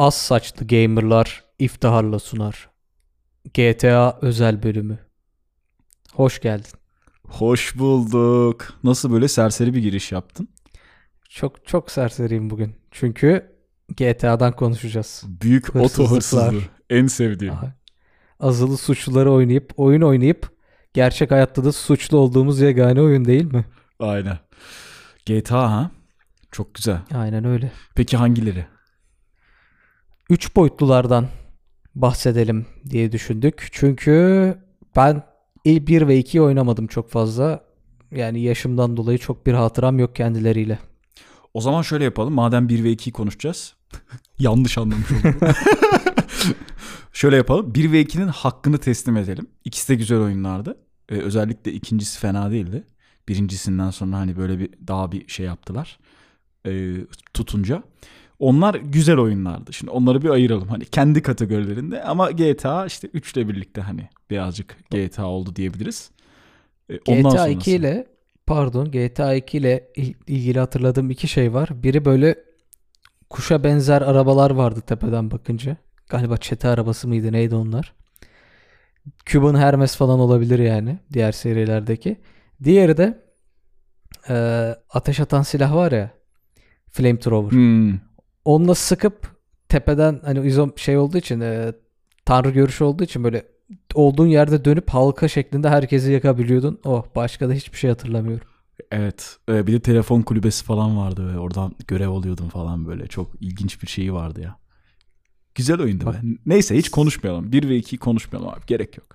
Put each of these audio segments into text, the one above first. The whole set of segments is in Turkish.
az saçlı gamerlar iftiharla sunar. GTA özel bölümü. Hoş geldin. Hoş bulduk. Nasıl böyle serseri bir giriş yaptın? Çok çok serseriyim bugün. Çünkü GTA'dan konuşacağız. Büyük oto hırsızlığı. En sevdiğim. Aha. Azılı suçluları oynayıp, oyun oynayıp gerçek hayatta da suçlu olduğumuz yegane oyun değil mi? Aynen. GTA ha? Çok güzel. Aynen öyle. Peki hangileri? Üç boyutlulardan bahsedelim diye düşündük. Çünkü ben ilk 1 ve 2'yi oynamadım çok fazla. Yani yaşımdan dolayı çok bir hatıram yok kendileriyle. O zaman şöyle yapalım. Madem 1 ve 2'yi konuşacağız. Yanlış anlamış oldum. şöyle yapalım. 1 ve 2'nin hakkını teslim edelim. İkisi de güzel oyunlardı. Ee, özellikle ikincisi fena değildi. Birincisinden sonra hani böyle bir daha bir şey yaptılar. Ee, tutunca. Onlar güzel oyunlardı. Şimdi onları bir ayıralım. Hani kendi kategorilerinde ama GTA işte 3 ile birlikte hani birazcık GTA oldu diyebiliriz. Ee, ondan GTA sonrası. 2 ile pardon GTA 2 ile il- ilgili hatırladığım iki şey var. Biri böyle kuşa benzer arabalar vardı tepeden bakınca. Galiba çete arabası mıydı neydi onlar? Cuban Hermes falan olabilir yani diğer serilerdeki. Diğeri de e, ateş atan silah var ya flamethrower. Hmm. Onunla sıkıp tepeden hani izom şey olduğu için e, tanrı görüşü olduğu için böyle olduğun yerde dönüp halka şeklinde herkesi yakabiliyordun. Oh başka da hiçbir şey hatırlamıyorum. Evet. Ee, bir de telefon kulübesi falan vardı ve oradan görev alıyordum falan böyle. Çok ilginç bir şeyi vardı ya. Güzel oyundu Bak- be. Neyse hiç konuşmayalım. 1 ve 2'yi konuşmayalım abi. Gerek yok.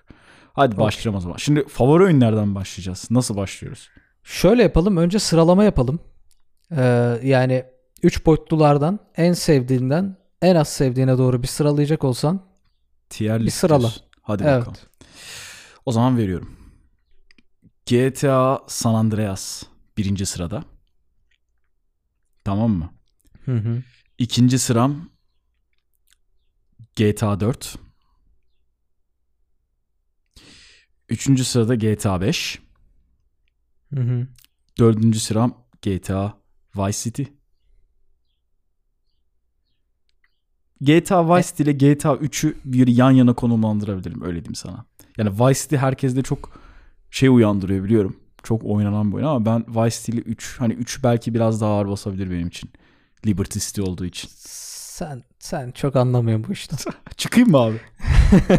Hadi Okey. başlayalım o zaman. Şimdi favori oyunlardan başlayacağız. Nasıl başlıyoruz? Şöyle yapalım. Önce sıralama yapalım. Ee, yani 3 boyutlulardan en sevdiğinden en az sevdiğine doğru bir sıralayacak olsan Tier Bir sırala. diyorsun. Hadi evet. bakalım. O zaman veriyorum. GTA San Andreas birinci sırada. Tamam mı? Hı hı. İkinci sıram GTA 4. Üçüncü sırada GTA 5. Hı hı. Dördüncü sıram GTA Vice City. GTA Vice City ile GTA 3'ü bir yan yana konumlandırabilirim öyle diyeyim sana. Yani Vice City herkeste çok şey uyandırıyor biliyorum. Çok oynanan bir oyun ama ben Vice City ile 3 hani 3 belki biraz daha ağır basabilir benim için. Liberty City olduğu için. Sen sen çok anlamıyorsun bu işten. Çıkayım mı abi?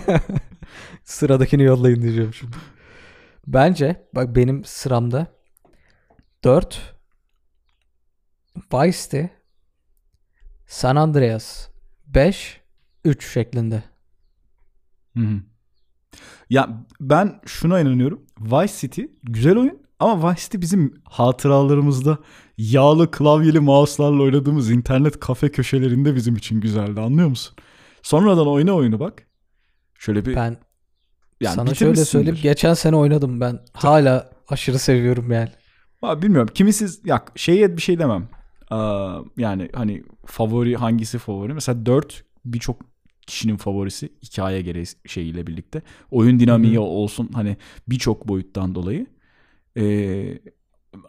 Sıradakini yollayın diyeceğim şimdi. Bence bak benim sıramda 4 Vice City San Andreas 5 3 şeklinde. Hı hı. Ya ben şuna inanıyorum. Vice City güzel oyun ama Vice City bizim hatıralarımızda yağlı klavyeli mouse'larla oynadığımız internet kafe köşelerinde bizim için güzeldi anlıyor musun? Sonradan oyna oyunu bak. Şöyle bir Ben yani sana şöyle söyleyeyim. Geçen sene oynadım ben. Hala aşırı seviyorum yani. Abi bilmiyorum. Kimisiz ya şeye bir şey demem. Yani hani favori hangisi favori? Mesela 4 birçok kişinin favorisi hikaye gereği şeyiyle birlikte. Oyun dinamiği Hı hı. olsun hani birçok boyuttan dolayı. Ee,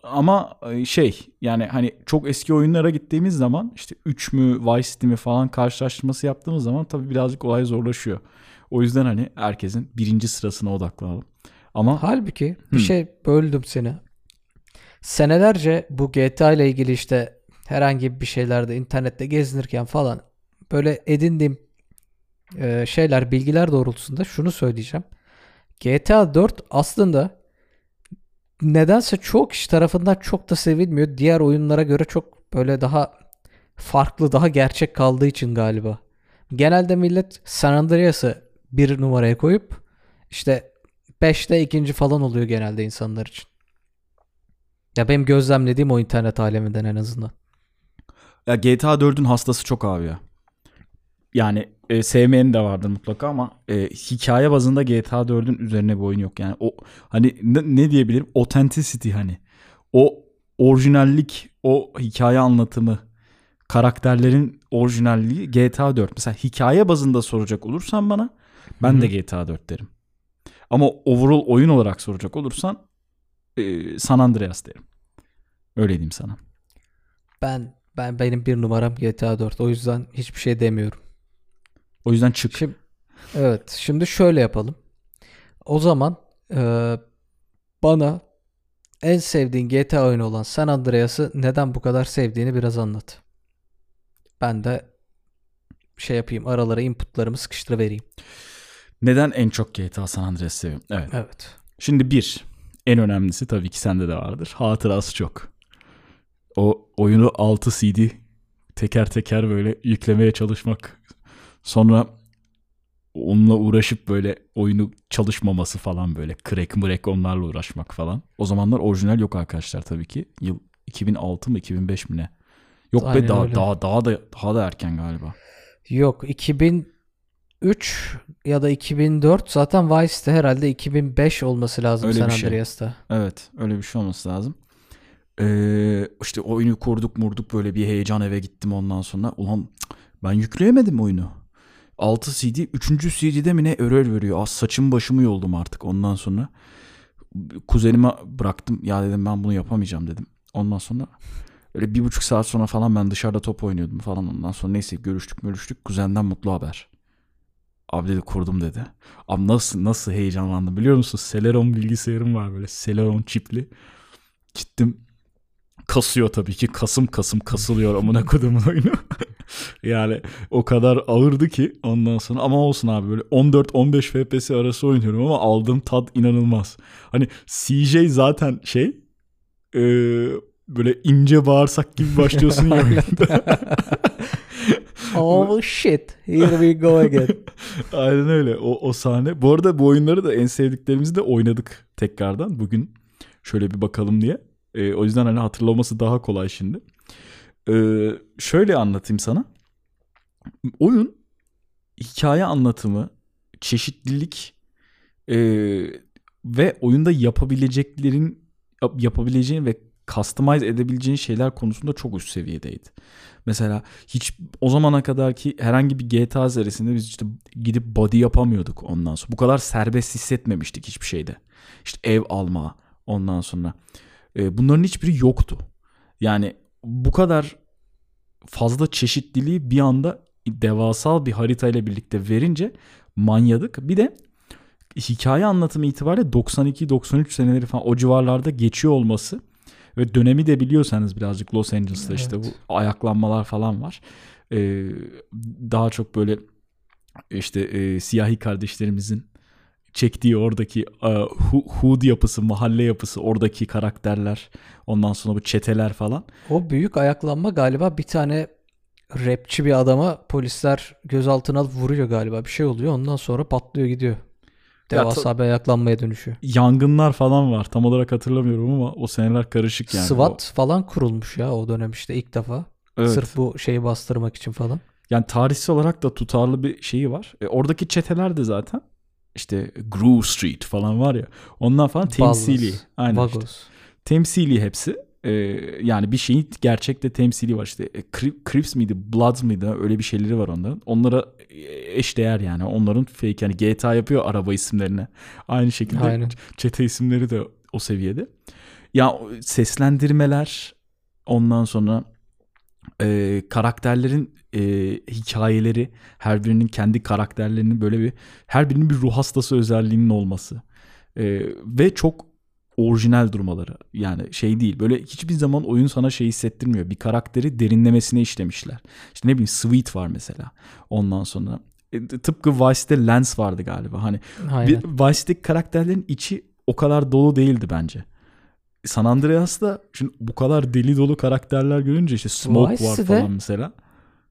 ama e, şey yani hani çok eski oyunlara gittiğimiz zaman işte 3 mü Vice City mi falan karşılaştırması yaptığımız zaman tabii birazcık olay zorlaşıyor. O yüzden hani herkesin birinci sırasına odaklanalım. Ama Halbuki bir Hı. şey böldüm seni. Senelerce bu GTA ile ilgili işte herhangi bir şeylerde internette gezinirken falan böyle edindiğim e, şeyler, bilgiler doğrultusunda şunu söyleyeceğim. GTA 4 aslında nedense çoğu kişi tarafından çok da sevilmiyor. Diğer oyunlara göre çok böyle daha farklı, daha gerçek kaldığı için galiba. Genelde millet San Andreas'ı bir numaraya koyup işte 5'te ikinci falan oluyor genelde insanlar için. Ya benim gözlemlediğim o internet aleminden en azından. Ya GTA 4'ün hastası çok abi ya. Yani e, sevmeyeni de vardır mutlaka ama e, hikaye bazında GTA 4'ün üzerine bir oyun yok. Yani o hani ne, ne diyebilirim? Authenticity hani. O orijinallik, o hikaye anlatımı, karakterlerin orijinalliği GTA 4. Mesela hikaye bazında soracak olursan bana ben Hı hı. de GTA 4 derim. Ama overall oyun olarak soracak olursan e, San Andreas derim. Öyle diyeyim sana. Ben ben benim bir numaram GTA 4. O yüzden hiçbir şey demiyorum. O yüzden çık. Şimdi, evet. Şimdi şöyle yapalım. O zaman e, bana en sevdiğin GTA oyunu olan San Andreas'ı neden bu kadar sevdiğini biraz anlat. Ben de şey yapayım aralara inputlarımı sıkıştırıvereyim. Neden en çok GTA San Andreas seviyorum? Evet. Evet. Şimdi bir, en önemlisi tabii ki sende de vardır. Hatırası çok. O oyunu 6 CD teker teker böyle yüklemeye çalışmak. Sonra onunla uğraşıp böyle oyunu çalışmaması falan böyle crack mrek onlarla uğraşmak falan. O zamanlar orijinal yok arkadaşlar tabii ki. Yıl 2006 mı 2005 mi ne? Yok Aynen be daha öyle. daha daha da daha da erken galiba. Yok 2003 ya da 2004 zaten Vice'de herhalde 2005 olması lazım Öyle San şey. Andreas'ta. Evet öyle bir şey olması lazım. Ee, işte oyunu kurduk murduk böyle bir heyecan eve gittim ondan sonra. Ulan ben yükleyemedim oyunu. 6 CD 3. CD'de mi ne error veriyor. Az saçım başımı yoldum artık ondan sonra. Kuzenime bıraktım. Ya dedim ben bunu yapamayacağım dedim. Ondan sonra öyle bir buçuk saat sonra falan ben dışarıda top oynuyordum falan. Ondan sonra neyse görüştük görüştük. Kuzenden mutlu haber. Abi dedi kurdum dedi. Abi nasıl nasıl heyecanlandım biliyor musun? Celeron bilgisayarım var böyle. Celeron çipli. Gittim kasıyor tabii ki. Kasım kasım kasılıyor amına kodumun oyunu. yani o kadar ağırdı ki ondan sonra ama olsun abi böyle 14-15 FPS arası oynuyorum ama aldığım tad inanılmaz. Hani CJ zaten şey e, böyle ince bağırsak gibi başlıyorsun ya oyunda. oh shit. Here we go again. Aynen öyle. O, o sahne. Bu arada bu oyunları da en sevdiklerimizi de oynadık tekrardan. Bugün şöyle bir bakalım diye. Ee, o yüzden hani hatırlaması daha kolay şimdi. Ee, şöyle anlatayım sana. Oyun hikaye anlatımı, çeşitlilik e, ve oyunda yapabileceklerin yap- yapabileceğin ve customize edebileceğin şeyler konusunda çok üst seviyedeydi. Mesela hiç o zamana kadar ki herhangi bir GTA serisinde biz işte gidip body yapamıyorduk ondan sonra. Bu kadar serbest hissetmemiştik hiçbir şeyde. İşte ev alma ondan sonra. Ee, bunların hiçbiri yoktu. Yani bu kadar fazla çeşitliliği bir anda devasal bir haritayla birlikte verince manyadık. Bir de hikaye anlatımı itibariyle 92-93 seneleri falan o civarlarda geçiyor olması ve dönemi de biliyorsanız birazcık Los Angeles'ta işte Evet. bu ayaklanmalar falan var. Ee, daha çok böyle işte e, siyahi kardeşlerimizin çektiği oradaki hu- hood yapısı, mahalle yapısı, oradaki karakterler, ondan sonra bu çeteler falan. O büyük ayaklanma galiba bir tane rapçi bir adama polisler gözaltına alıp vuruyor galiba. Bir şey oluyor. Ondan sonra patlıyor gidiyor. Ya Devasa bir ayaklanmaya dönüşüyor. Yangınlar falan var. Tam olarak hatırlamıyorum ama o seneler karışık yani. SWAT falan kurulmuş ya o dönem işte ilk defa. O- evet. Sırf bu şeyi bastırmak için falan. Yani tarihsel olarak da tutarlı bir şeyi var. E, oradaki çeteler de zaten işte Groove Street falan var ya. Onlar falan temsili. Aynen işte. Vagos. Temsili hepsi. E, yani bir şeyin gerçekte temsili var. İşte e, Cri- Crips miydi, Bloods mıydı öyle bir şeyleri var onların. Onlara eşdeğer yani. Onların fake yani GTA yapıyor araba isimlerine. Aynı şekilde Aynen. çete isimleri de o seviyede. Ya seslendirmeler ondan sonra e, karakterlerin e, hikayeleri her birinin kendi karakterlerinin böyle bir her birinin bir ruh hastası özelliğinin olması E, ve çok orijinal durmaları. Yani şey değil böyle hiçbir zaman oyun sana şey hissettirmiyor. Bir karakteri derinlemesine işlemişler. İşte ne bileyim Sweet var mesela. Ondan sonra e, tıpkı Vice'de Lance vardı galiba. Hani Aynen. bir Vice'deki karakterlerin içi o kadar dolu değildi bence. San Andreas'ta şimdi bu kadar deli dolu karakterler görünce işte Smoke var Vice'de falan mesela.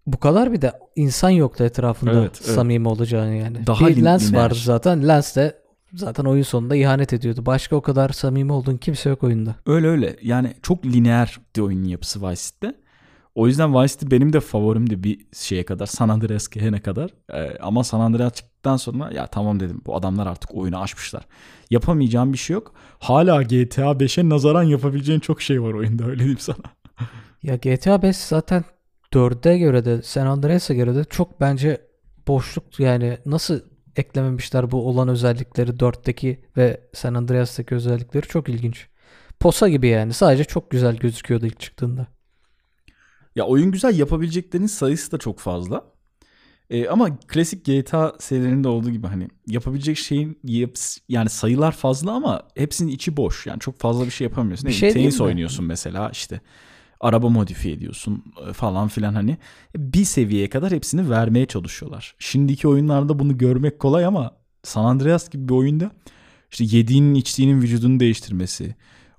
Bu kadar bir de insan yoktu etrafında Evet, evet. samimi olacağını yani. Daha bir Lens lineer. vardı zaten. Lens de zaten oyun sonunda ihanet ediyordu. Başka o kadar samimi olduğun kimse yok oyunda. Öyle öyle yani çok lineer bir oyunun yapısı Vice City'de. O yüzden Vice City benim de favorimdi bir şeye kadar. San Andreas gelene kadar. Ee, ama San Andreas çıktıktan sonra ya tamam dedim bu adamlar artık oyunu aşmışlar. Yapamayacağım bir şey yok. Hala GTA 5'e nazaran yapabileceğin çok şey var oyunda öyle diyeyim sana. Ya GTA 5 zaten 4'e göre de San Andreas'a göre de çok bence boşluk yani nasıl eklememişler bu olan özellikleri 4'teki ve San Andreas'taki özellikleri çok ilginç. Posa gibi yani sadece çok güzel gözüküyordu ilk çıktığında. Ya oyun güzel yapabileceklerinin sayısı da çok fazla. E, ama klasik GTA serilerinde olduğu gibi hani yapabilecek şeyin yani sayılar fazla ama hepsinin içi boş. Yani çok fazla bir şey yapamıyorsun. Bir şey Tenis diyeyim mi? oynuyorsun mesela işte araba modifiye ediyorsun e, falan filan hani bir seviyeye kadar hepsini vermeye çalışıyorlar. Şimdiki oyunlarda bunu görmek kolay ama San Andreas gibi bir oyunda işte yediğinin içtiğinin vücudunu değiştirmesi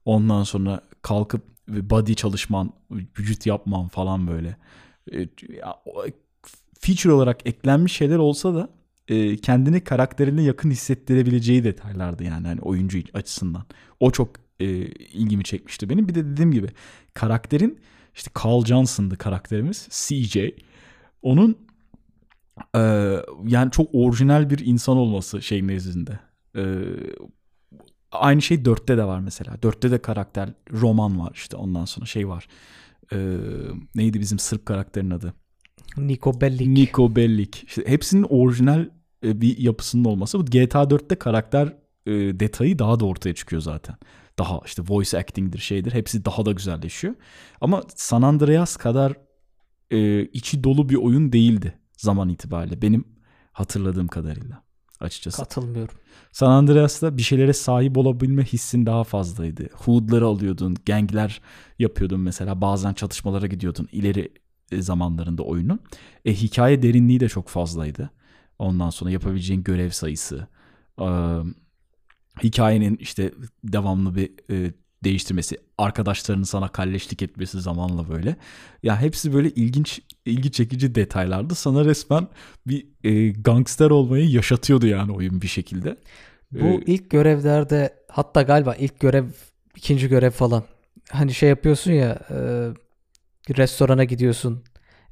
ondan sonra kalkıp body çalışman vücut yapman falan böyle E, feature olarak eklenmiş şeyler olsa da e, kendini karakterine yakın hissettirebileceği detaylardı yani hani oyuncu açısından. O çok e, ilgimi çekmişti benim. Bir de dediğim gibi karakterin işte Carl Johnson'dı karakterimiz CJ. Onun e, yani çok orijinal bir insan olması şey nezdinde. E, aynı şey 4'te de var mesela. 4'te de karakter roman var işte ondan sonra şey var. E, neydi bizim Sırp karakterin adı? Niko Bellic. Nico Bellic. İşte hepsinin orijinal e, bir yapısının olması. Bu GTA 4'te karakter e, detayı daha da ortaya çıkıyor zaten. Daha işte voice acting'dir şeydir. Hepsi daha da güzelleşiyor. Ama San Andreas kadar e, içi dolu bir oyun değildi zaman itibariyle. Benim hatırladığım kadarıyla açıkçası. Katılmıyorum. San Andreas'ta bir şeylere sahip olabilme hissin daha fazlaydı. Hood'ları alıyordun, gangler yapıyordun mesela. Bazen çatışmalara gidiyordun ileri e, zamanlarında oyunun. E, hikaye derinliği de çok fazlaydı. Ondan sonra yapabileceğin görev sayısı, e, hikayenin işte devamlı bir e, değiştirmesi, arkadaşlarının sana kalleşlik etmesi zamanla böyle. Ya hepsi böyle ilginç, ilgi çekici detaylardı. Sana resmen bir e, gangster olmayı yaşatıyordu yani oyun bir şekilde. Bu Ee, ilk görevlerde hatta galiba ilk görev ikinci görev falan. Hani şey yapıyorsun ya e, restorana gidiyorsun.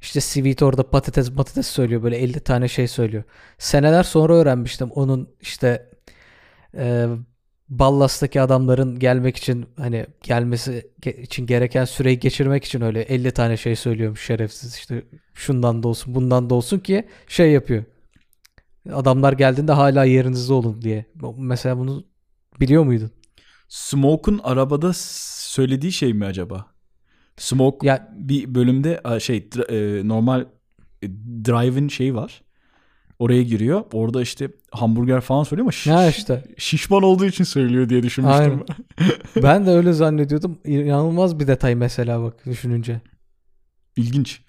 İşte Sweet orada patates patates söylüyor böyle 50 tane şey söylüyor. Seneler sonra öğrenmiştim onun işte e, Ballas'taki adamların gelmek için hani gelmesi ge- için gereken süreyi geçirmek için öyle 50 tane şey söylüyormuş şerefsiz işte şundan da olsun bundan da olsun ki şey yapıyor. Adamlar geldiğinde hala yerinizde olun diye. Mesela bunu biliyor muydun? Smoke'un arabada söylediği şey mi acaba? Smoke Ya bir bölümde şey e, normal e, drive-in şey var. Oraya giriyor. Orada işte hamburger falan söylüyor ama şiş- Ha işte. şişman olduğu için söylüyor diye düşünmüştüm. Aynen. ben de öyle zannediyordum. İnanılmaz bir detay mesela bak düşününce. İlginç.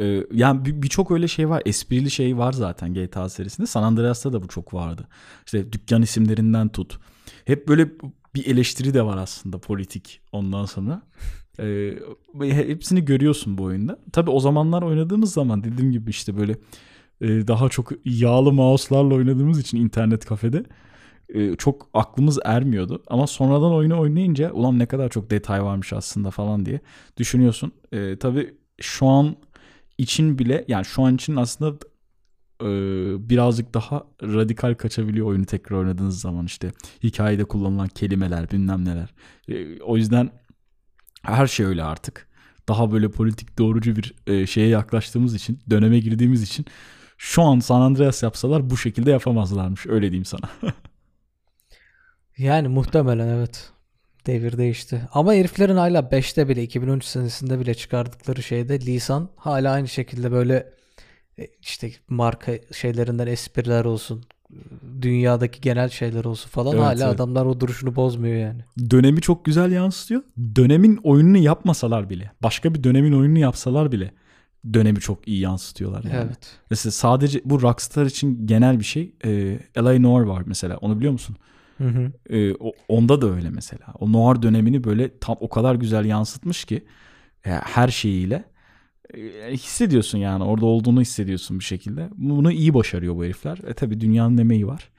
Ee, yani bir- birçok öyle şey var. Esprili şey var zaten GTA serisinde. San Andreas'ta da bu çok vardı. İşte dükkan isimlerinden tut. Hep böyle bir eleştiri de var aslında politik ondan sonra. Ee, hepsini görüyorsun bu oyunda. Tabii o zamanlar oynadığımız zaman dediğim gibi işte böyle e, daha çok yağlı mouse'larla oynadığımız için internet kafede e, çok aklımız ermiyordu. Ama sonradan oyunu oynayınca ulan ne kadar çok detay varmış aslında falan diye düşünüyorsun. E, tabii şu an için bile yani şu an için aslında e, birazcık daha radikal kaçabiliyor oyunu tekrar oynadığınız zaman işte hikayede kullanılan kelimeler bilmem neler. E, o yüzden her şey öyle artık. Daha böyle politik doğrucu bir e, şeye yaklaştığımız için, döneme girdiğimiz için şu an San Andreas yapsalar bu şekilde yapamazlarmış. Öyle diyeyim sana. Yani muhtemelen evet. Devir değişti. Ama heriflerin hala 5'te bile 2013 senesinde bile çıkardıkları şeyde lisan hala aynı şekilde böyle e, işte marka şeylerinden espriler olsun. Dünyadaki genel şeyler olsun falan. Evet, hala evet. adamlar o duruşunu bozmuyor yani. Dönemi çok güzel yansıtıyor. Dönemin oyununu yapmasalar bile, başka bir dönemin oyununu yapsalar bile dönemi çok iyi yansıtıyorlar yani. Evet. Mesela sadece bu Rockstar için genel bir şey. E, L.A. Noir var mesela. Onu biliyor musun? Hı hı. E, o- onda da öyle mesela. O noir dönemini böyle tam o kadar güzel yansıtmış ki e, her şeyiyle e, hissediyorsun yani orada olduğunu hissediyorsun bir şekilde. Bunu iyi başarıyor bu herifler. E tabi dünyanın emeği var.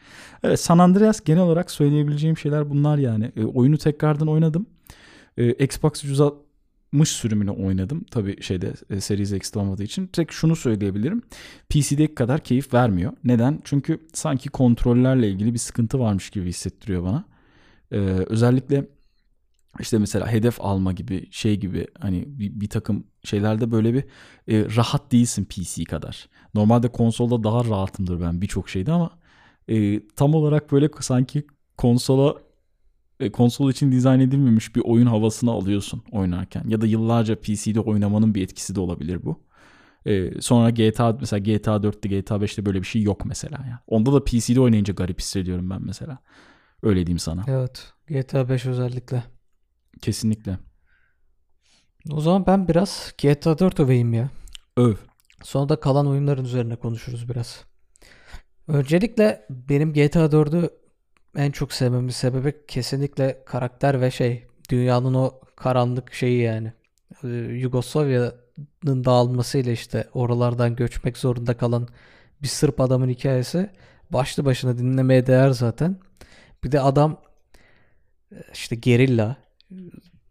Evet San Andreas genel olarak söyleyebileceğim şeyler bunlar yani. E, oyunu tekrardan oynadım. E, Xbox 360 sürümünü oynadım. Tabi şeyde e, Series X'de olmadığı için. Tek şunu söyleyebilirim. PC'deki kadar keyif vermiyor. Neden? Çünkü sanki kontrollerle ilgili bir sıkıntı varmış gibi hissettiriyor bana. Ee, özellikle işte mesela hedef alma gibi şey gibi hani bir, bir takım şeylerde böyle bir e, rahat değilsin PC kadar. Normalde konsolda daha rahatımdır ben birçok şeyde ama e, tam olarak böyle sanki konsola konsol için dizayn edilmemiş bir oyun havasını alıyorsun oynarken. Ya da yıllarca PC'de oynamanın bir etkisi de olabilir bu. Ee, sonra GTA mesela GTA 4'te GTA 5'te böyle bir şey yok mesela ya. Onda da PC'de oynayınca garip hissediyorum ben mesela. Öyle diyeyim sana. Evet. GTA 5 özellikle. Kesinlikle. O zaman ben biraz GTA 4 öveyim ya. Öv. Sonra da kalan oyunların üzerine konuşuruz biraz. Öncelikle benim GTA 4'ü en çok sevmemin sebebi kesinlikle karakter ve şey dünyanın o karanlık şeyi yani. Ee, Yugoslavya'nın dağılmasıyla işte oralardan göçmek zorunda kalan bir Sırp adamın hikayesi başlı başına dinlemeye değer zaten. Bir de adam e, işte gerilla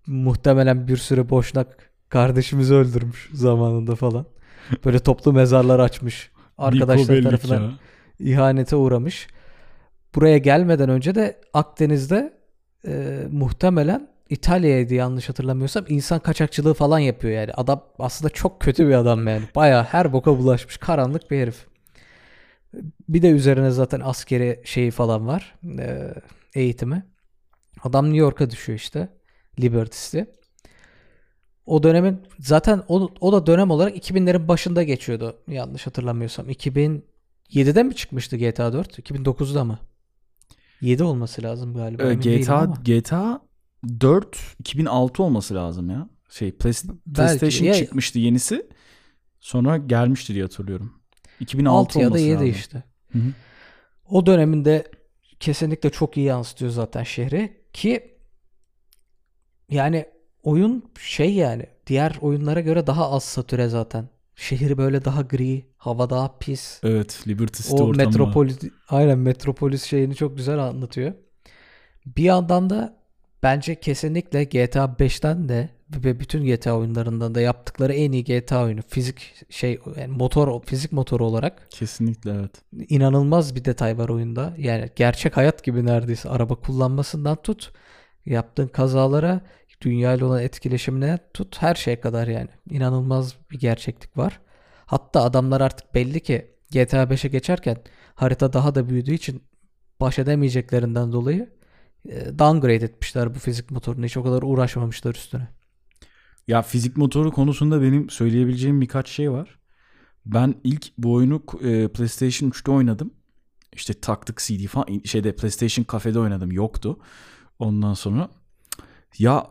muhtemelen bir sürü boşnak kardeşimizi öldürmüş zamanında falan. Böyle toplu mezarlar açmış. Arkadaşlar tarafından ihanete uğramış. Buraya gelmeden önce de Akdeniz'de e, muhtemelen İtalya'ydı yanlış hatırlamıyorsam insan kaçakçılığı falan yapıyor yani. Adam aslında çok kötü bir adam yani. Baya her boka bulaşmış karanlık bir herif. Bir de üzerine zaten askeri şeyi falan var. e, eğitimi. Adam New York'a düşüyor işte. Liberty'si. O dönemin zaten o, o da dönem olarak 2000'lerin başında geçiyordu. Yanlış hatırlamıyorsam. 2007'de mi çıkmıştı GTA 4? 2009'da mı? 7 olması lazım galiba. Ee, GTA. GTA 4 2006 olması lazım ya. Şey Play- PlayStation Ya- çıkmıştı yenisi. Sonra gelmişti diye hatırlıyorum. 2006 6 ya da olması 7 lazım. işte. Hı hı. O döneminde kesinlikle çok iyi yansıtıyor zaten şehri ki yani oyun şey yani diğer oyunlara göre daha az satüre zaten. Şehir böyle daha gri, hava daha pis. Evet Liberty City O ortamı. metropolis aynen metropolis şeyini çok güzel anlatıyor. Bir yandan da bence kesinlikle GTA 5'ten de ve bütün GTA oyunlarından da yaptıkları en iyi GTA oyunu. Fizik şey yani motor fizik motoru olarak Kesinlikle evet. inanılmaz bir detay var oyunda. Yani gerçek hayat gibi neredeyse araba kullanmasından tut yaptığın kazalara, dünya ile olan etkileşimine tut her şeye kadar yani. İnanılmaz bir gerçeklik var. Hatta adamlar artık belli ki GTA 5'e geçerken harita daha da büyüdüğü için baş edemeyeceklerinden dolayı e, downgrade etmişler bu fizik motorunu. Hiç o kadar uğraşmamışlar üstüne. Ya fizik motoru konusunda benim söyleyebileceğim birkaç şey var. Ben ilk bu oyunu e, PlayStation 3'te oynadım. İşte taktık CD falan şeyde PlayStation kafede oynadım yoktu. Ondan sonra ya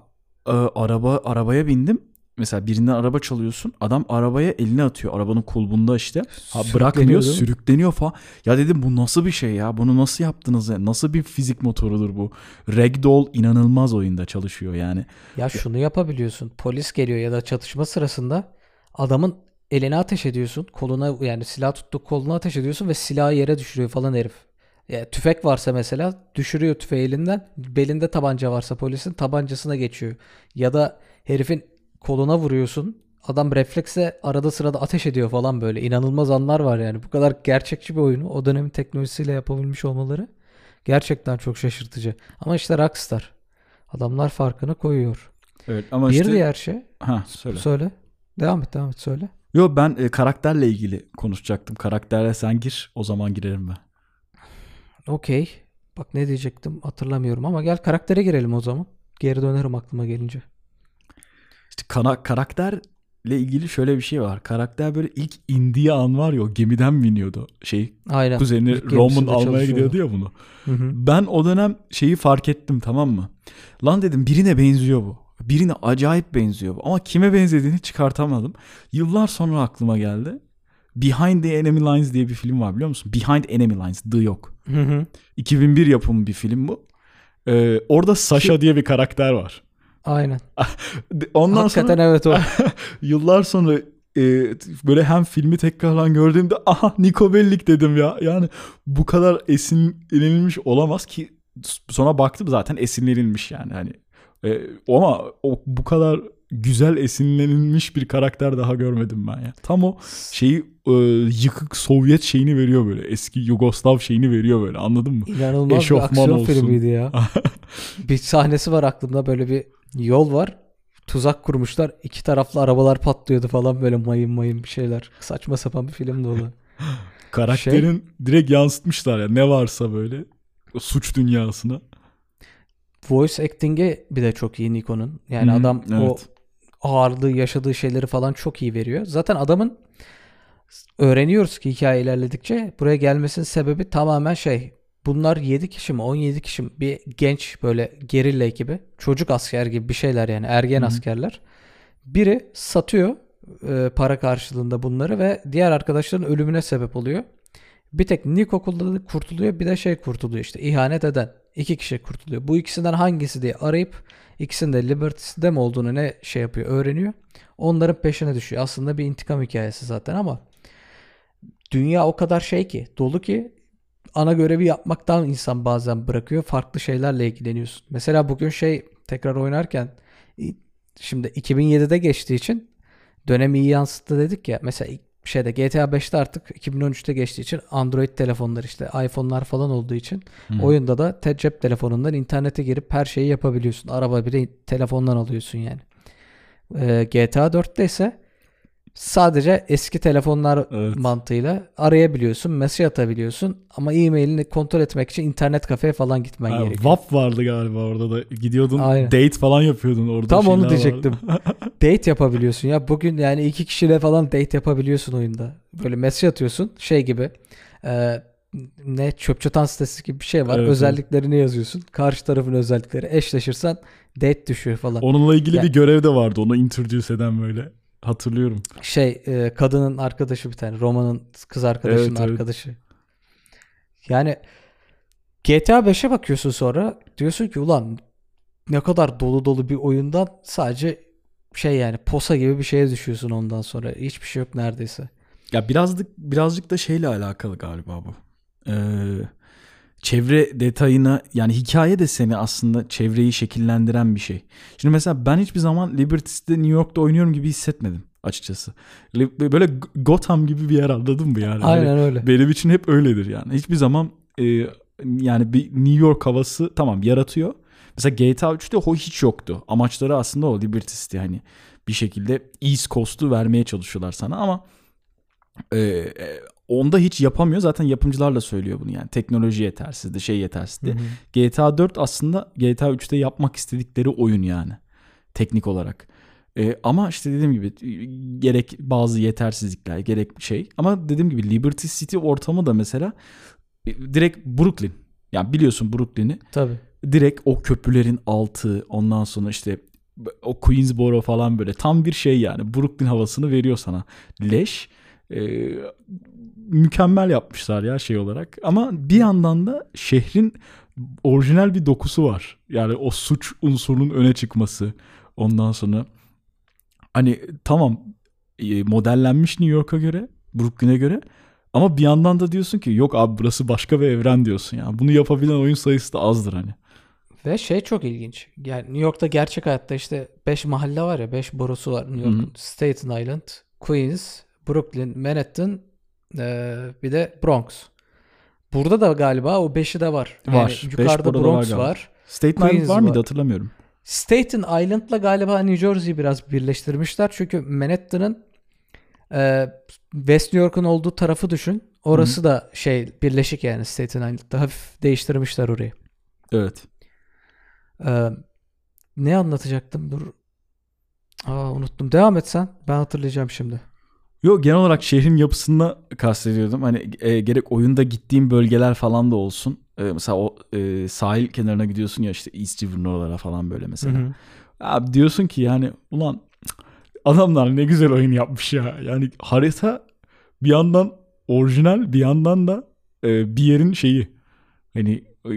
e, araba arabaya bindim. Mesela birinden araba çalıyorsun. Adam arabaya elini atıyor. Arabanın kulbunda işte. Ha, bırakmıyor, sürükleniyor falan. Ya dedim bu nasıl bir şey ya? Bunu nasıl yaptınız ya? Nasıl bir fizik motorudur bu? Ragdoll inanılmaz oyunda çalışıyor yani. Ya şunu yapabiliyorsun. Polis geliyor ya da çatışma sırasında adamın eline ateş ediyorsun. Koluna yani silah tuttuğu koluna ateş ediyorsun ve silahı yere düşürüyor falan herif. Ya tüfek varsa mesela düşürüyor tüfeği elinden. Belinde tabanca varsa polisin tabancasına geçiyor. Ya da herifin koluna vuruyorsun. Adam refleksle arada sırada ateş ediyor falan böyle. İnanılmaz anlar var yani. Bu kadar gerçekçi bir oyunu o dönemin teknolojisiyle yapabilmiş olmaları gerçekten çok şaşırtıcı. Ama işte Rockstar. Adamlar farkını koyuyor. Evet ama Bir işte diğer şey ha söyle. söyle. Devam et devam et söyle. Yo ben e, karakterle ilgili konuşacaktım. Karakterle sen gir o zaman girerim ben. Okey. Bak ne diyecektim hatırlamıyorum ama gel karaktere girelim o zaman. Geri dönerim aklıma gelince. İşte kana- karakterle ilgili şöyle bir şey var. Karakter böyle ilk indiği an var ya o gemiden biniyordu. Şey Aynen. kuzeni İlk Roman almaya gidiyordu ya bunu. Hı hı. Ben o dönem şeyi fark ettim tamam mı? Lan dedim birine benziyor bu. Birine acayip benziyor bu. Ama kime benzediğini çıkartamadım. Yıllar sonra aklıma geldi. Behind the Enemy Lines diye bir film var biliyor musun? Behind Enemy Lines. The yok. Hı hı. 2001 yapımı bir film bu. Ee, orada Sasha diye bir karakter var. Aynen. Ondan Hakikaten sonra evet o. yıllar sonra e, böyle hem filmi tekrardan gördüğümde aha Nico Bellic dedim ya. Yani bu kadar esinlenilmiş olamaz ki sonra baktım zaten esinlenilmiş yani hani. E, ama o bu kadar güzel esinlenilmiş bir karakter daha görmedim ben ya. Tam o şeyi e, yıkık Sovyet şeyini veriyor böyle. Eski Yugoslav şeyini veriyor böyle. Anladın mı? İnanılmaz bir Eşofman aksiyon olsun. filmiydi ya. bir sahnesi var aklımda böyle bir yol var. Tuzak kurmuşlar. İki taraflı arabalar patlıyordu falan böyle mayın mayın bir şeyler. Saçma sapan bir filmdi o da. Karakterin Şey- direkt yansıtmışlar ya. Ne varsa böyle o suç dünyasına. Voice acting'i bir de çok iyi Nikon'un. Yani Hı hı, adam o evet. Ağırlığı, yaşadığı şeyleri falan çok iyi veriyor. Zaten adamın öğreniyoruz ki hikaye ilerledikçe buraya gelmesinin sebebi tamamen şey. Bunlar 7 kişi mi 17 kişi mi bir genç böyle gerilla gibi çocuk asker gibi bir şeyler yani ergen Hı hı. askerler. Biri satıyor e, para karşılığında bunları ve diğer arkadaşların ölümüne sebep oluyor. Bir tek Nick okulda kurtuluyor bir de şey kurtuluyor işte ihanet eden. İki kişi kurtuluyor. Bu ikisinden hangisi diye arayıp ikisinin de Liberty'de mi olduğunu ne şey yapıyor öğreniyor. Onların peşine düşüyor. Aslında bir intikam hikayesi zaten ama dünya o kadar şey ki dolu ki ana görevi yapmaktan insan bazen bırakıyor. Farklı şeylerle ilgileniyorsun. Mesela bugün şey tekrar oynarken şimdi 2007'de geçtiği için dönemi iyi yansıttı dedik ya. Mesela şeyde GTA 5'te artık 2013'te geçtiği için Android telefonlar işte iPhone'lar falan olduğu için Hı. oyunda da te- cep telefonundan internete girip her şeyi yapabiliyorsun. Araba bile telefondan alıyorsun yani. Ee, GTA 4'te ise sadece eski telefonlar Evet. mantığıyla arayabiliyorsun, mesaj atabiliyorsun ama e-mailini kontrol etmek için internet kafeye falan gitmen Ha, gerekiyor. WAP vardı galiba orada da. Gidiyordun Aynen. date falan yapıyordun orada. Tam onu diyecektim. date yapabiliyorsun ya. Bugün yani iki kişiyle falan date yapabiliyorsun oyunda. Böyle mesaj atıyorsun şey gibi. e, ne çöp çatan sitesi gibi bir şey var. Evet, evet. Özelliklerini yazıyorsun. Karşı tarafın özellikleri eşleşirsen date düşüyor falan. Onunla ilgili Ya- bir görev de vardı. Onu introduce eden böyle. Hatırlıyorum. Şey e, kadının arkadaşı bir tane. Roma'nın kız arkadaşının Evet, evet. arkadaşı. Yani GTA 5'e bakıyorsun sonra diyorsun ki ulan ne kadar dolu dolu bir oyundan sadece şey yani posa gibi bir şeye düşüyorsun ondan sonra. Hiçbir şey yok neredeyse. Ya birazcık birazcık da şeyle alakalı galiba bu. Ee, çevre detayına yani hikaye de seni aslında çevreyi şekillendiren bir şey. Şimdi mesela ben hiçbir zaman Liberty'de New York'ta oynuyorum gibi hissetmedim açıkçası. Böyle Gotham gibi bir yer anladın mı yani? Hani Aynen öyle. Benim için hep öyledir yani. Hiçbir zaman e, yani bir New York havası tamam yaratıyor. Mesela GTA 3'te o hiç yoktu. Amaçları aslında o Liberty City hani bir şekilde East Coast'u vermeye çalışıyorlar sana ama e, e, onda hiç yapamıyor. Zaten yapımcılar da söylüyor bunu yani. Teknoloji yetersizdi, şey yetersizdi. Hı hı. GTA 4 aslında GTA 3'te yapmak istedikleri oyun yani. Teknik olarak. Ee, ama işte dediğim gibi e, gerek bazı yetersizlikler gerek şey. Ama dediğim gibi Liberty City ortamı da mesela e, direkt Brooklyn. Yani biliyorsun Brooklyn'i. Tabii. Direkt o köprülerin altı ondan sonra işte o Queensboro falan böyle tam bir şey yani. Brooklyn havasını veriyor sana. Leş. Ee, mükemmel yapmışlar ya şey olarak. Ama bir yandan da şehrin orijinal bir dokusu var. Yani o suç unsurunun öne çıkması. Ondan sonra hani tamam e, modellenmiş New York'a göre, Brooklyn'e göre ama bir yandan da diyorsun ki yok abi burası başka bir evren diyorsun ya. Bunu yapabilen oyun sayısı da azdır hani. Ve şey çok ilginç. Yani New York'ta gerçek hayatta işte 5 mahalle var ya 5 borusu var New York'un. Staten Island, Queens, Brooklyn, Manhattan e, bir de Bronx. Burada da galiba o 5'i de var. Yani Var. Beş yukarıda da Bronx var var. Staten Island var mıydı var. hatırlamıyorum. Staten Island'la galiba New Jersey'yi biraz birleştirmişler. Çünkü Manhattan'ın e, West New York'un olduğu tarafı düşün. Orası da şey birleşik yani Staten Island'da hafif değiştirmişler orayı. Evet. Ee, ne anlatacaktım? Dur. Aa, unuttum. Devam et sen. Ben hatırlayacağım şimdi. Yok genel olarak şehrin yapısında kastediyordum. Hani e, gerek oyunda gittiğim bölgeler falan da olsun. E, mesela o e, sahil kenarına gidiyorsun ya işte East River'ın oralara falan böyle mesela. Hı hı. Abi diyorsun ki yani ulan adamlar ne güzel oyun yapmış ya. Yani harita bir yandan orijinal bir yandan da e, bir yerin şeyi hani e,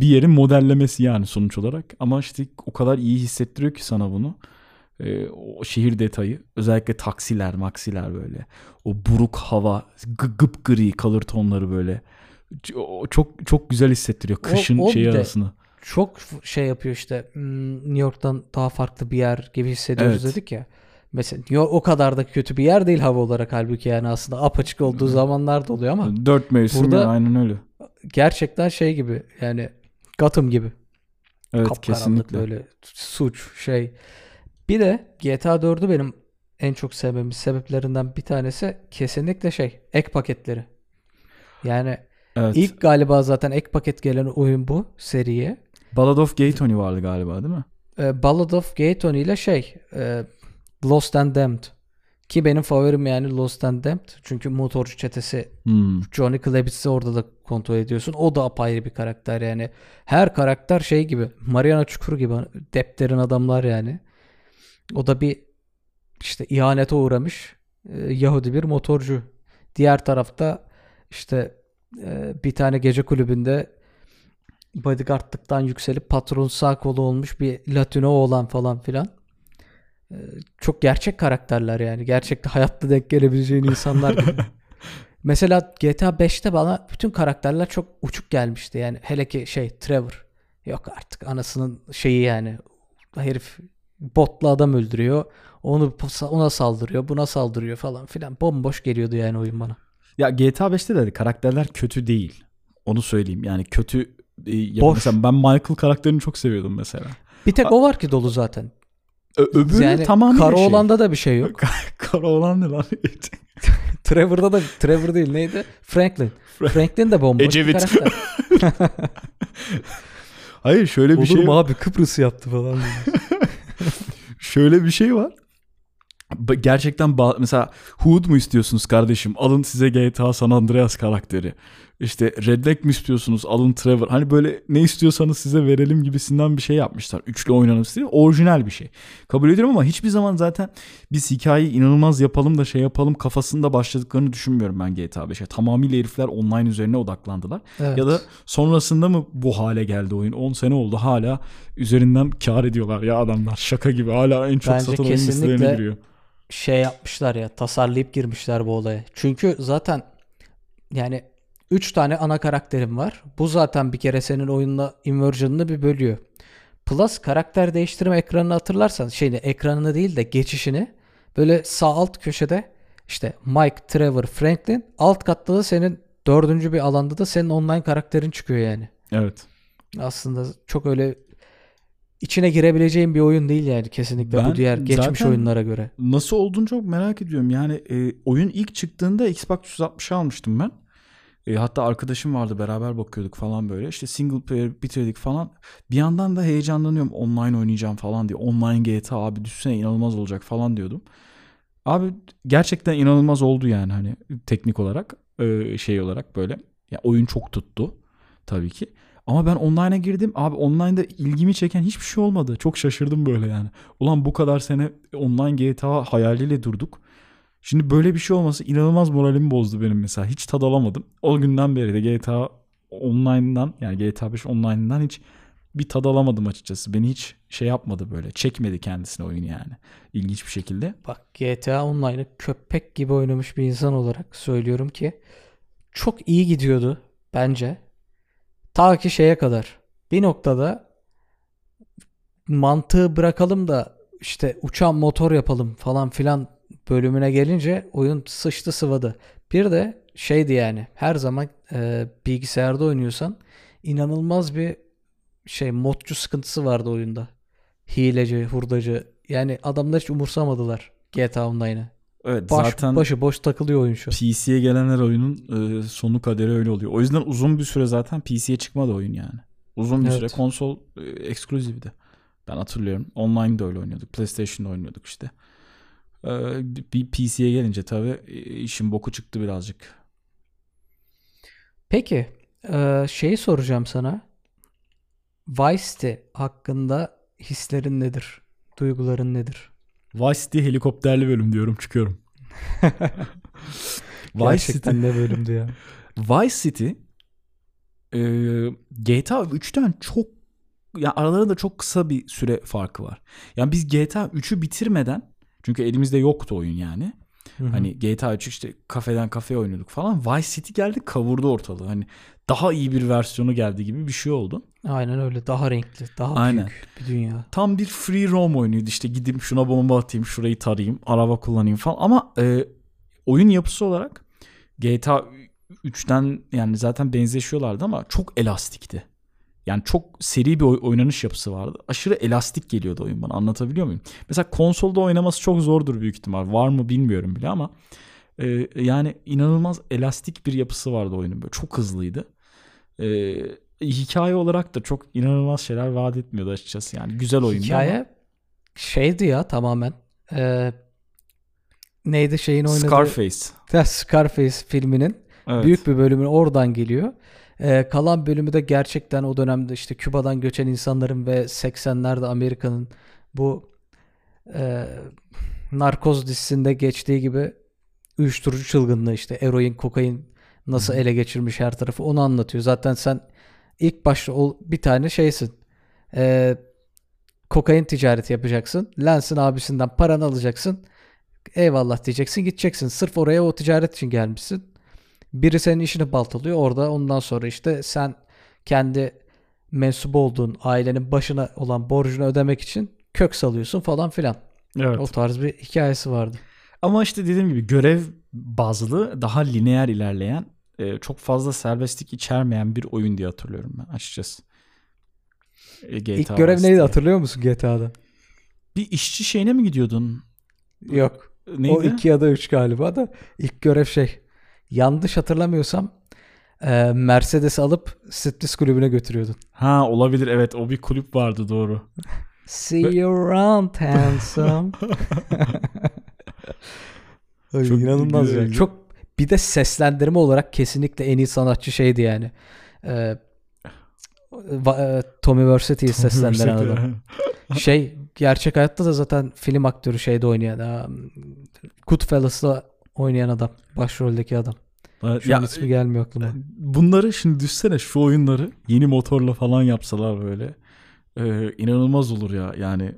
bir yerin modellemesi yani sonuç olarak. Ama işte o kadar iyi hissettiriyor ki sana bunu. E, o şehir detayı özellikle taksiler maksiler böyle o buruk hava gı- gıpgri kalır tonları böyle o çok çok güzel hissettiriyor O- kışın o şeyi bir de- arasını. Çok şey yapıyor işte. hmm, New York'tan daha farklı bir yer gibi hissediyoruz Evet. dedik ya. Mesela New York o kadar da kötü bir yer değil hava olarak halbuki yani aslında apaçık olduğu zamanlar da oluyor ama Dört mevsim Burada- ya, aynen öyle. gerçekten şey gibi yani Gotham gibi. Evet Kapkaranlık kesinlikle. böyle suç şey. Bir de GTA 4'ü benim en çok sevmemin sebeplerinden bir tanesi kesinlikle şey ek paketleri. Yani Evet. ilk galiba zaten ek paket gelen oyun bu seriye. Ballad of Gay Tony vardı galiba değil mi? Ee, Ballad of Gay Tony ile şey e, Lost and Damned. Ki benim favorim yani Lost and Damned. Çünkü motorcu çetesi Hmm. Johnny Klebitz'i orada da kontrol ediyorsun. O da apayrı bir karakter yani. Her karakter şey gibi. Mariana Çukuru gibi. Deptlerin adamlar yani. O da bir işte ihanete uğramış e, Yahudi bir motorcu. Diğer tarafta işte e, bir tane gece kulübünde bodyguardlıktan yükselip patron sağ kolu olmuş bir Latino oğlan falan filan. E, çok gerçek karakterler yani. Gerçekte hayatta denk gelebileceğin insanlar gibi. Mesela GTA 5'te bana bütün karakterler çok uçuk gelmişti. Yani hele ki şey Trevor. Yok artık anasının şeyi yani. Herif botla adam öldürüyor. Onu ona saldırıyor, buna saldırıyor falan filan. Bomboş geliyordu yani oyun bana. Ya GTA 5'te de karakterler kötü değil. Onu söyleyeyim. Yani kötü e, ya Boş. mesela ben Michael karakterini çok seviyordum mesela. Bir tek o var ki dolu zaten. Ö- öbürü yani tamamıyla Kara şey. olanda da bir şey yok. Kara olan ne lan? Trevor'da da Trevor değil neydi? Franklin. Franklin de bomboş Ecevit. bir karakter. Hayır şöyle bir Olur şey mu abi Kıbrıs yaptı falan. şöyle bir şey var. Gerçekten mesela Hood mu istiyorsunuz kardeşim? Alın size GTA San Andreas karakteri. İşte Redneck mi istiyorsunuz? Alın Trevor. Hani böyle ne istiyorsanız size verelim gibisinden bir şey yapmışlar. Üçlü oynanım stili. Orijinal bir şey. Kabul ediyorum ama hiçbir zaman zaten biz hikayeyi inanılmaz yapalım da şey yapalım kafasında başladıklarını düşünmüyorum ben GTA 5'e. Tamamıyla herifler online üzerine odaklandılar. Evet. Ya da sonrasında mı bu hale geldi oyun? 10 sene oldu hala üzerinden kar ediyorlar ya adamlar. Şaka gibi hala en çok Bence satan oyun listelerine giriyor. şey yapmışlar ya tasarlayıp girmişler bu olaya. Çünkü zaten yani 3 tane ana karakterim var. Bu zaten bir kere senin oyunla immersion'ını bir bölüyor. Plus karakter değiştirme ekranını hatırlarsan şeyini ekranını değil de geçişini böyle sağ alt köşede işte Mike, Trevor, Franklin alt katta da senin dördüncü bir alanda da senin online karakterin çıkıyor yani. Evet. Aslında çok öyle içine girebileceğin bir oyun değil yani kesinlikle Ben bu diğer geçmiş oyunlara göre. Nasıl olduğunu çok merak ediyorum. Yani e, oyun ilk çıktığında Xbox 360'ı almıştım ben. E, hatta arkadaşım vardı beraber bakıyorduk falan böyle. İşte single player bitirdik falan. Bir yandan da heyecanlanıyorum online oynayacağım falan diye. Online GTA abi düşsene inanılmaz olacak falan diyordum. Abi gerçekten inanılmaz oldu yani hani teknik olarak e, şey olarak böyle. Ya oyun çok tuttu tabii ki. Ama ben online'a girdim. Abi online'da ilgimi çeken hiçbir şey olmadı. Çok şaşırdım böyle yani. Ulan bu kadar sene online GTA hayaliyle durduk. Şimdi böyle bir şey olması inanılmaz moralimi bozdu benim mesela. Hiç tad alamadım. O günden beri de GTA Online'dan yani GTA 5 Online'dan hiç bir tad alamadım açıkçası. Beni hiç şey yapmadı böyle. Çekmedi kendisine oyun yani. İlginç bir şekilde. Bak GTA Online'ı köpek gibi oynamış bir insan olarak söylüyorum ki çok iyi gidiyordu bence. Ta ki şeye kadar. Bir noktada mantığı bırakalım da işte uçan motor yapalım falan filan bölümüne gelince oyun sıçtı sıvadı. Bir de şeydi yani her zaman e, bilgisayarda oynuyorsan inanılmaz bir şey modcu sıkıntısı vardı oyunda. Hileci, hurdacı. Yani adamlar hiç umursamadılar GTA Online'ı. Evet Baş, zaten başı boş takılıyor oyun şu. PC'ye gelenler oyunun e, sonu kaderi öyle oluyor. O yüzden uzun bir süre zaten PC'ye çıkmadı oyun yani. Uzun bir Evet. süre konsol e, ekskluzivdi. Ben hatırlıyorum. Online'da öyle oynuyorduk. PlayStation'da oynuyorduk işte. E, bir PC'ye gelince tabii işin boku çıktı birazcık. Peki e, şeyi soracağım sana. Vice City hakkında hislerin nedir? Duyguların nedir? Vice City helikopterli bölüm diyorum çıkıyorum. Vice City, ne bölümdü ya. Vice City e, GTA 3'ten çok ya aralarında çok kısa bir süre farkı var. Yani biz GTA 3'ü bitirmeden çünkü elimizde yoktu oyun yani. Hı hı. Hani GTA 3 işte kafeden kafeye oynuyorduk falan. Vice City geldi kavurdu ortalığı. Hani daha iyi bir versiyonu geldi gibi bir şey oldu. Aynen öyle. Daha renkli, daha Aynen. büyük bir dünya. Tam bir free roam oyunuydu. İşte gideyim şuna bomba atayım, şurayı tarayayım, araba kullanayım falan. Ama e, oyun yapısı olarak GTA 3'ten yani zaten benzeşiyorlardı ama çok elastikti. Yani çok seri bir oy- oynanış yapısı vardı. Aşırı elastik geliyordu oyun bana. Anlatabiliyor muyum? Mesela konsolda oynaması çok zordur büyük ihtimal. Var mı bilmiyorum bile ama e, yani inanılmaz elastik bir yapısı vardı oyunun. Böyle çok hızlıydı. E, hikaye olarak da çok inanılmaz şeyler vaat etmiyordu açıkçası. Yani güzel ama- Hikaye şeydi ya tamamen. e, neydi şeyin oynadığı Scarface. Scarface filminin Evet. büyük bir bölümü oradan geliyor. E, kalan bölümü de gerçekten o dönemde işte Küba'dan göçen insanların ve 80'lerde Amerika'nın bu e, narkoz dizisinde geçtiği gibi uyuşturucu çılgınlığı işte eroin, kokain nasıl ele geçirmiş her tarafı onu anlatıyor. Zaten sen ilk başta o bir tane şeysin. E, kokain ticareti yapacaksın. Lens'in abisinden paranı alacaksın. Eyvallah diyeceksin gideceksin. Sırf oraya o ticaret için gelmişsin. Biri senin işini baltalıyor orada. Ondan sonra işte sen kendi mensup olduğun ailenin başına olan borcunu ödemek için kök salıyorsun falan filan. Evet. O tarz bir hikayesi vardı. Ama işte dediğim gibi görev bazlı daha lineer ilerleyen e, çok fazla serbestlik içermeyen bir oyun diye hatırlıyorum ben açıkçası. E, GTA İlk görev neydi diye. hatırlıyor musun GTA'da? Bir işçi şeyine mi gidiyordun? Yok. Neydi? O iki ya da üç galiba da ilk görev şey. Yanlış hatırlamıyorsam e, Mercedes alıp Striptease kulübüne götürüyordun. Ha olabilir evet o bir kulüp vardı doğru. See you around handsome. Çok inanılmaz ya. güzeldi. Çok bir de seslendirme olarak kesinlikle en iyi sanatçı şeydi yani. Ee, va- e, Tommy Vercetti'yi seslendiren adam. Şey gerçek hayatta da zaten film aktörü şeyde oynayan. um, Goodfellas'ta oynayan adam. Başroldeki adam. Şu ya, an ismi gelmiyor aklıma. bunları şimdi düşsene şu oyunları yeni motorla falan yapsalar böyle. e, inanılmaz olur ya yani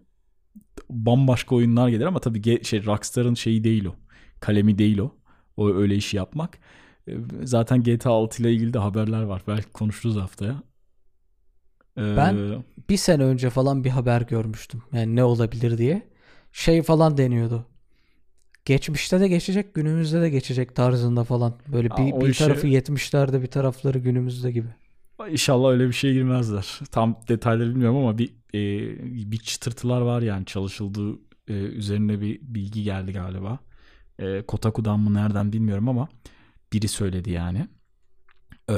bambaşka oyunlar gelir ama tabii şey Rockstar'ın şeyi değil o. Kalemi değil o. O öyle işi yapmak. E, zaten GTA 6 ile ilgili de haberler var. Belki konuşuruz haftaya. E, Ben- bir sene önce falan bir haber görmüştüm. Yani ne olabilir diye. Şey falan deniyordu. Geçmişte de geçecek, günümüzde de geçecek tarzında falan. Böyle Aa, bir, bir işe- tarafı 70'lerde bir tarafları günümüzde gibi. İnşallah öyle bir şeye girmezler. Tam detayları bilmiyorum ama bir e, bir çıtırtılar var yani çalışıldığı e, üzerine bir bilgi geldi galiba. E, Kotaku'dan mı nereden bilmiyorum ama biri söyledi yani. E,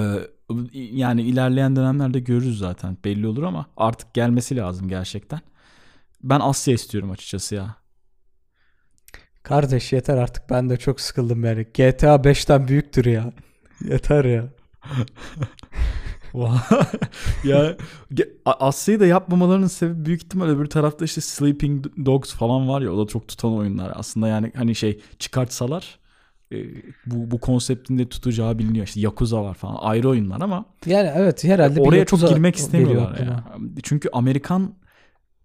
yani ilerleyen dönemlerde görürüz zaten belli olur ama artık gelmesi lazım gerçekten. Ben Asya istiyorum açıkçası ya. Kardeş yeter artık ben de çok sıkıldım yani. GTA 5'ten büyüktür ya. Yeter ya. ya Asya'yı da yapmamalarının sebebi büyük ihtimal öbür tarafta işte Sleeping Dogs falan var ya o da çok tutan oyunlar. Aslında yani hani şey çıkartsalar e, bu bu konseptin de tutacağı biliniyor. İşte Yakuza var falan ayrı oyunlar ama Yani evet herhalde oraya çok girmek istemiyorlar ya. Çünkü Amerikan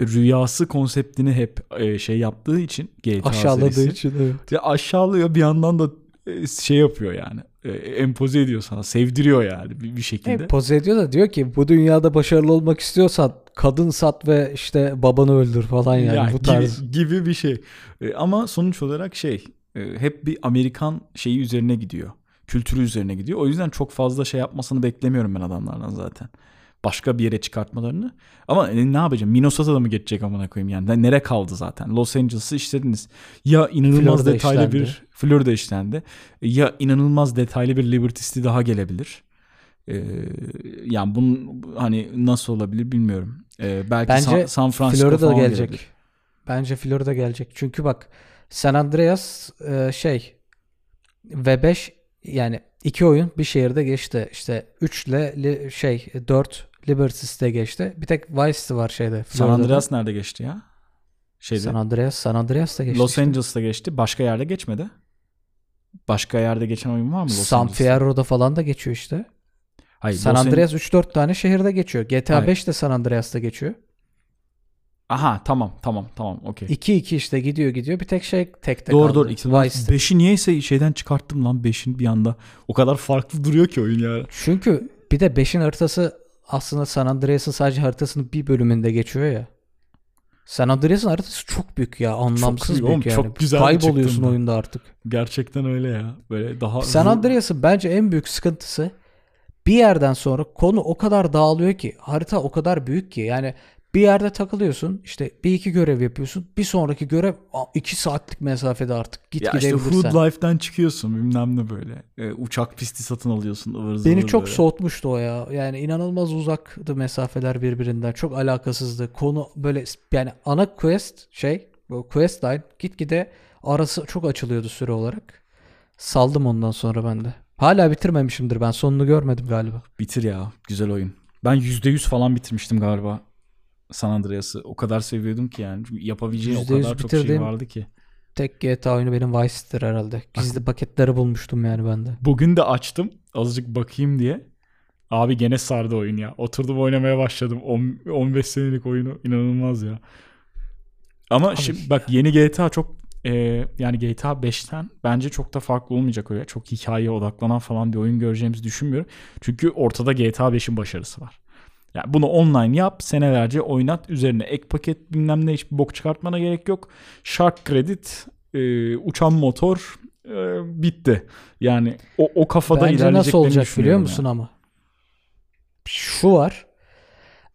rüyası konseptini hep e, şey yaptığı için GTA Aşağıladığı serisi, için evet. ya aşağılıyor bir yandan da e, şey yapıyor yani. E, empoze ediyor sana, sevdiriyor yani bir, bir şekilde. E, poz ediyor da diyor ki bu dünyada başarılı olmak istiyorsan kadın sat ve işte babanı öldür falan yani Ya bu gibi, tarz. gibi bir şey. E, ama sonuç olarak şey e, hep bir Amerikan şeyi üzerine gidiyor. Kültürü üzerine gidiyor. O yüzden çok fazla şey yapmasını beklemiyorum ben adamlardan zaten. Başka bir yere çıkartmalarını. Ama e, ne yapacağım? Minnesota'da mı geçecek amına koyayım yani? Ne- Nere kaldı zaten? Los Angeles'ı işlediniz. Ya inanılmaz Florida detaylı işlendi. bir Florida işlendi. Ya inanılmaz detaylı bir Liberty City daha gelebilir. Ee, yani bunun hani nasıl olabilir bilmiyorum. Ee, belki Bence San, San Francisco Florida gelecek. gelebilir. Bence Florida gelecek. Çünkü bak San Andreas e, şey ve 5 yani iki oyun bir şehirde geçti. İşte 3 ile li- şey 4 Liberty City'de geçti. Bir tek Vice City var şeyde. San Florida'da. Andreas nerede geçti ya? Şeyde. San Andreas, San Andreas'ta geçti. Los işte. Angeles'ta geçti. Başka yerde geçmedi. Başka yerde geçen oyun var mı Los San? Fierro'da falan da geçiyor işte. Hayır, San Los An- Andreas 3-4 tane şehirde geçiyor. GTA Hayır. 5 de San Andreas'ta geçiyor. Aha tamam tamam tamam okey. 2-2 işte gidiyor gidiyor. Bir tek şey tekte Doğru kaldı. doğru. İkisi- Vice. Beşi niyeyse şeyden çıkarttım lan. Beşin bir anda. O kadar farklı duruyor ki oyun ya. Çünkü bir de 5'in haritası aslında San Andreas'ın sadece haritasının bir bölümünde geçiyor ya. San Andreas'ın haritası çok büyük ya. Anlamsız büyük büyük, oğlum, yani. çok güzel Kayboluyorsun oyunda artık. Gerçekten öyle ya. Böyle daha San Andreas'ın bence en büyük sıkıntısı bir yerden sonra konu o kadar dağılıyor ki harita o kadar büyük ki yani bir yerde takılıyorsun işte bir iki görev yapıyorsun bir sonraki görev iki saatlik mesafede artık git ya işte. Hood Life'den çıkıyorsun bilmem ne böyle. Ee, uçak pisti satın alıyorsun ıvır zıvır Beni çok böyle. soğutmuştu o ya. Yani inanılmaz uzaktı mesafeler birbirinden. Çok alakasızdı. Konu böyle yani ana quest şey O questline gitgide arası çok açılıyordu süre olarak. Saldım ondan sonra ben de. Hala bitirmemişimdir ben. Sonunu görmedim galiba. Bitir ya. Güzel oyun. Ben %100 falan bitirmiştim galiba. San Andreas'ı. O kadar seviyordum ki yani. Çünkü Yapabileceği o %100 kadar çok şey vardı ki. Tek GTA oyunu benim Vice City'dir herhalde. Gizli paketleri bulmuştum yani ben de. Bugün de açtım. Azıcık bakayım diye. Abi gene sardı oyun ya. Oturdum oynamaya başladım. On- 15 senelik oyunu inanılmaz ya. Ama Abi şimdi bak yeni GTA çok e, yani GTA 5'ten bence çok da farklı olmayacak öyle. Çok hikayeye odaklanan falan bir oyun göreceğimizi düşünmüyorum. Çünkü ortada GTA 5'in başarısı var. Yani bunu online yap, senelerce oynat, üzerine ek paket bilmem ne hiçbir bok çıkartmana gerek yok. Shark Credit, e, uçan motor e, bitti. Yani o, o kafada Bence nasıl olacak biliyor musun yani. ama? Şu var.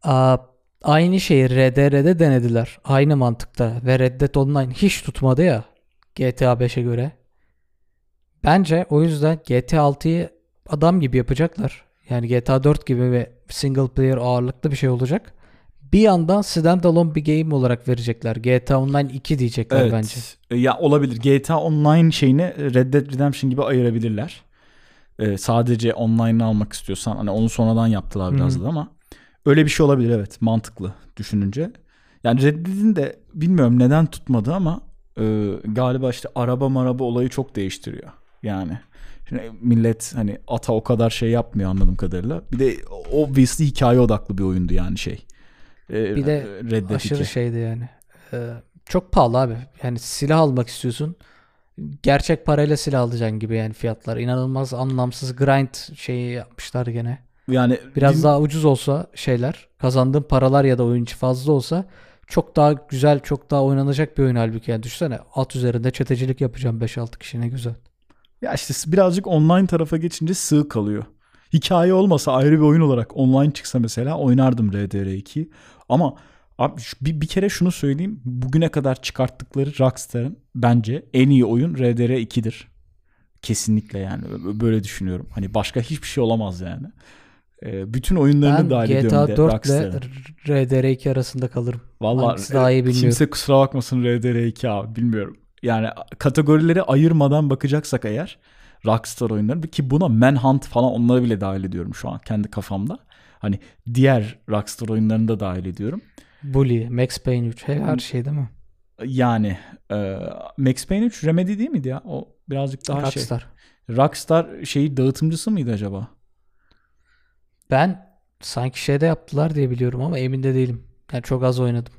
Aa, aynı şeyi RDR'de denediler. Aynı mantıkta. Ve Red Dead Online hiç tutmadı ya. GTA 5'e göre. Bence o yüzden GTA 6'yı adam gibi yapacaklar. Yani GTA 4 gibi ve single player ağırlıklı bir şey olacak. Bir yandan standalone bir game olarak verecekler. GTA Online 2 diyecekler Evet. bence. E, Ya olabilir. GTA Online şeyini Red Dead Redemption gibi ayırabilirler. Ee, sadece online almak istiyorsan hani onu sonradan yaptılar biraz da ama öyle bir şey olabilir evet mantıklı düşününce. Yani Red Dead'in de bilmiyorum neden tutmadı ama e, galiba işte araba maraba olayı çok değiştiriyor. Yani şimdi millet hani ata o kadar şey yapmıyor anladığım kadarıyla. Bir de obviously hikaye odaklı bir oyundu yani şey. E, Bir de Red Dead Aşırı 2. şeydi yani. Ee, çok pahalı abi. Yani silah almak istiyorsun. Gerçek parayla silah alacaksın gibi yani fiyatlar. İnanılmaz anlamsız grind şeyi yapmışlar gene. Yani Biraz daha ucuz olsa şeyler, kazandığın paralar ya da oyuncu fazla olsa çok daha güzel, çok daha oynanacak bir oyun halbuki. Yani düşünsene at üzerinde çetecilik yapacağım 5-6 kişi ne güzel. Ya işte birazcık online tarafa geçince sığ kalıyor. Hikaye olmasa ayrı bir oyun olarak online çıksa mesela oynardım RDR2. Ama abi bir, bir kere şunu söyleyeyim. Bugüne kadar çıkarttıkları Rockstar'ın bence en iyi oyun RDR2'dir. Kesinlikle yani böyle düşünüyorum. Hani başka hiçbir şey olamaz yani. Ee, bütün oyunlarını Ben dahil ediyorum GTA bir de 4 ile Rockstar'ın. RDR2 arasında kalırım. Vallahi Hangisi daha iyi e, bilmiyorum. kimse kusura bakmasın RDR2 abi bilmiyorum. Yani kategorileri ayırmadan bakacaksak eğer Rockstar oyunları ki buna Manhunt falan onları bile dahil ediyorum şu an kendi kafamda. Hani diğer Rockstar oyunlarını da dahil ediyorum. Bully, Max Payne 3 her, her şey değil mi? Yani e, Max Payne 3 Remedy değil miydi ya? O birazcık daha şey. Rockstar. Rockstar şeyi dağıtımcısı mıydı acaba? Ben sanki şeyde yaptılar diye biliyorum ama emin de değilim. Yani çok az oynadım.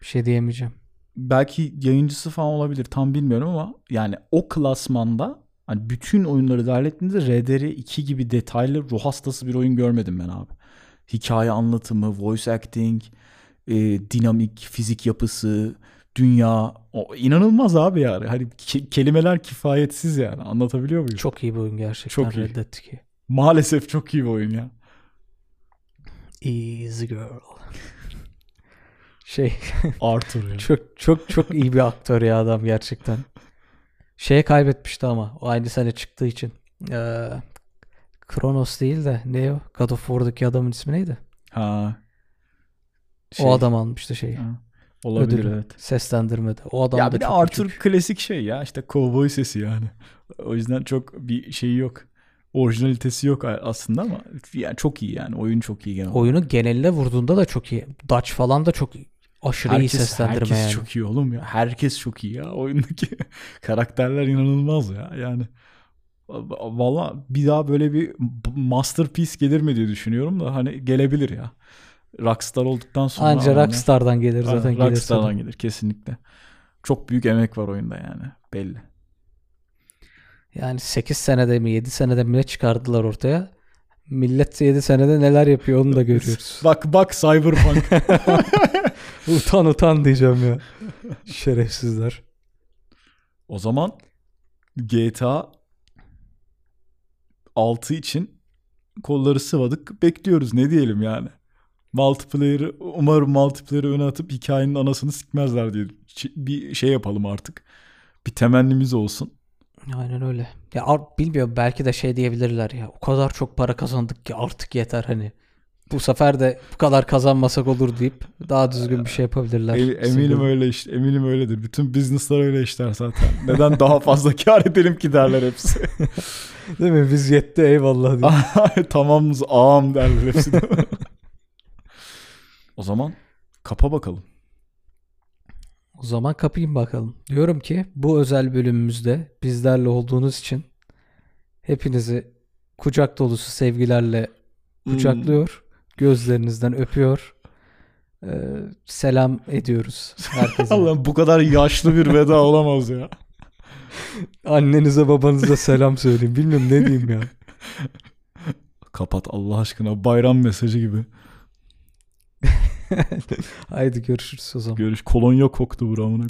Bir şey diyemeyeceğim. Belki yayıncısı falan olabilir tam bilmiyorum ama yani o klasmanda hani bütün oyunları dahil ettiğinizde RDR2 gibi detaylı ruh hastası bir oyun görmedim ben abi. Hikaye anlatımı, voice acting, e, dinamik fizik yapısı, dünya o inanılmaz abi yani. Hani ke- kelimeler kifayetsiz yani. Anlatabiliyor muyum? Çok iyi bir oyun gerçekten Çok iyi. Red Dead 2. Maalesef çok iyi bir oyun ya. Easy girl. Şey Arthur ya. çok çok çok iyi bir aktör ya adam gerçekten. Şeye kaybetmişti ama o aynı sene çıktığı için. Ee, Kronos değil de ne o? God of War'daki adamın ismi neydi? Ha. Şey, O adam almıştı şeyi. ha, Olabilir Ödülü. evet. Seslendirmede. O adam Ya bir de Arthur çünkü. klasik şey ya işte kovboy sesi yani. O yüzden çok bir şeyi yok. Orijinalitesi yok aslında ama yani çok iyi yani. Oyun çok iyi genel. Oyunun geneline vurduğunda da çok iyi. Dutch falan da çok aşırı iyi Herkes, seslendirme herkes yani. çok iyi oğlum ya. Herkes çok iyi ya. Oyundaki karakterler inanılmaz ya. Yani valla bir daha böyle bir masterpiece gelir mi diye düşünüyorum da hani gelebilir ya. Rockstar olduktan sonra. Anca ama- Rockstar'dan gelir zaten. Rockstar'dan gelir kesinlikle. Çok büyük emek var oyunda yani belli. Yani 8 senede mi 7 senede mi ne çıkardılar ortaya? Millet 7 senede neler yapıyor onu da görüyoruz. Bak bak Cyberpunk. utan utan diyeceğim ya. Şerefsizler. o zaman GTA 6 için kolları sıvadık. Bekliyoruz ne diyelim yani. Multiplayer'ı umarım multiplayer'ı öne atıp hikayenin anasını sikmezler diye bir şey yapalım artık. Bir temennimiz olsun. Aynen öyle. Ya bilmiyorum belki de şey diyebilirler ya. O kadar çok para kazandık ki artık yeter hani. Bu sefer de bu kadar kazanmasak olur deyip daha düzgün bir şey yapabilirler. E- eminim öyle işte. Eminim öyledir. Bütün business'lar öyle işler zaten. Neden daha fazla kar edelim ki derler hepsi. Değil mi? Biz yetti eyvallah diye. Tamamız ağam derler hepsi de. o zaman kapa bakalım. O zaman kapayım bakalım. Diyorum ki bu özel bölümümüzde bizlerle olduğunuz için hepinizi kucak dolusu sevgilerle kucaklıyor. Gözlerinizden öpüyor. Ee, selam ediyoruz herkese. Allah'ım bu kadar yaşlı bir veda olamaz ya. Annenize babanıza selam söyleyin. Bilmiyorum ne diyeyim ya. Kapat Allah aşkına bayram mesajı gibi. Haydi görüşürüz o zaman. Görüş kolonya koktu buramına.